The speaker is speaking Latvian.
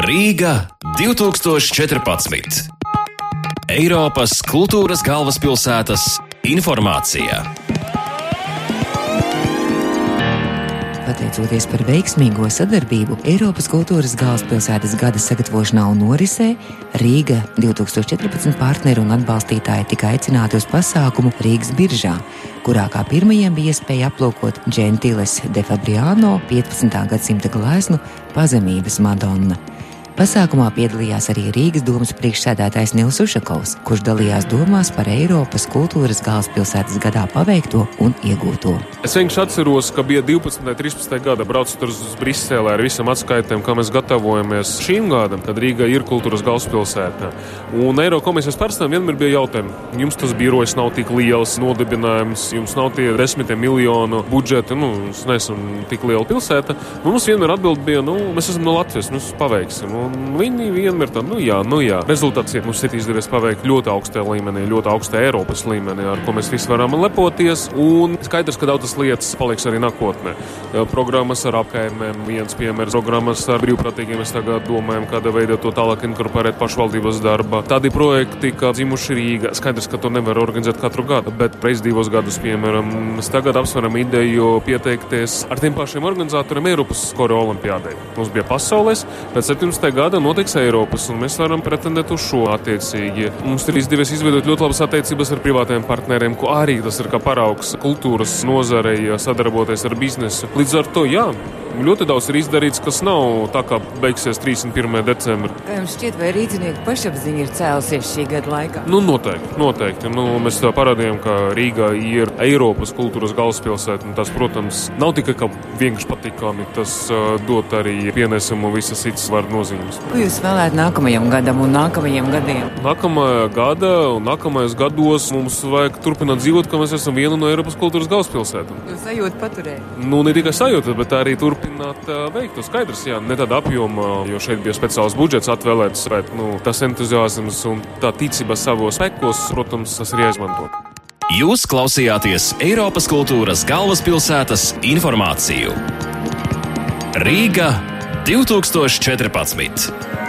Rīga 2014. Eiropas kultūras galvaspilsētas informācija. Pateicoties par veiksmīgo sadarbību Eiropas kultūras galvaspilsētas gada sagatavošanā un norisē, Rīga 2014 partneri un atbalstītāji tika aicināti uz pasākumu Rīgas biržā, kurā kā pirmajiem bija iespēja aplūkot Gentiles de Fabriano 15. gadsimta gleznu pazemības Madonna. Pasākumā piedalījās arī Rīgas domas priekšsēdētājs Nils Ušakovs, kurš dalījās domās par Eiropas kultūras galvaspilsētas gadā paveikto un iegūto. Es vienkārši atceros, ka bija 12. un 13. gada braucot uz Briselē ar visam atskaitēm, kā mēs gatavojamies šīm gadam, kad Rīga ir kultūras galvaspilsēta. Un Eiropas komisijas pārstāvjiem vienmēr bija jautājumi, jums tas birojas nav tik liels nodibinājums, jums nav tie desmitiem miljonu budžeti, nu, mēs neesam tik liela pilsēta. Mums vienmēr atbild bija, nu, mēs esam no Latvijas, mēs paveiksim. Un viņi vienmēr tā, nu jā, nu jā. Rezultāts ir, mums ir izdevies paveikt ļoti augstā līmenī, ļoti augstā Eiropas līmenī, ar ko mēs visi varam lepoties. Un skaidrs, ka daudzas lietas paliks arī nākotnē. Programmas ar apkaimēm, viens piemērs, programmas ar brīvprātīgiem. Mēs tagad domājam, kāda veida to tālāk inkorporēt pašvaldības darbā. Tādi projekti, kā dzimuši Rīga, skaidrs, ka to nevar organizēt katru gadu, bet reiz divos gadus, piemēram, mēs tagad apsveram ideju pieteikties ar tiem pašiem organizatoriem Eiropas skoro olimpiādē. Mums bija pasaules, pēc 17 gada notiks Eiropas, un mēs varam pretendēt uz šo attiecīgi. Mums ir izdevies izveidot ļoti labas attiecības ar privātiem partneriem, ko arī tas ir kā paraugs kultūras nozarei, sadarboties ar biznesu. Līdz ar to, jā, ļoti daudz ir izdarīts, kas nav tā kā beigsies 31. decembrī. Kā jums šķiet, vai rīznieku pašapziņa ir cēlusies šī gada laikā? Nu, noteikti, noteikti. Nu, mēs parādījām, ka Rīgā ir Eiropas kultūras galvaspilsēta. Tas, protams, nav tikai vienkārši patīkami, tas uh, dod arī pienesumu visas citas vārdu nozīmes. Ko jūs vēlētu nākamajam gadam un nākamajiem gadiem? Nākamajā gada un nākamajos gados mums vajag turpināt dzīvot, ka mēs esam viena no Eiropas kultūras galvaspilsētām. Jūs sajūta paturēt? Nu, ne tikai sajūta, bet arī turpināt turpināt uh, veikt. To skaidrs, jā, ne tādā apjomā, jo šeit bija speciāls budžets atvēlēts, bet nu, tas entuziasms un tā ticība savos spēkos, protams, tas ir jāizmanto. Jūs klausījāties Eiropas kultūras galvaspilsētas informāciju. Rīga 2014.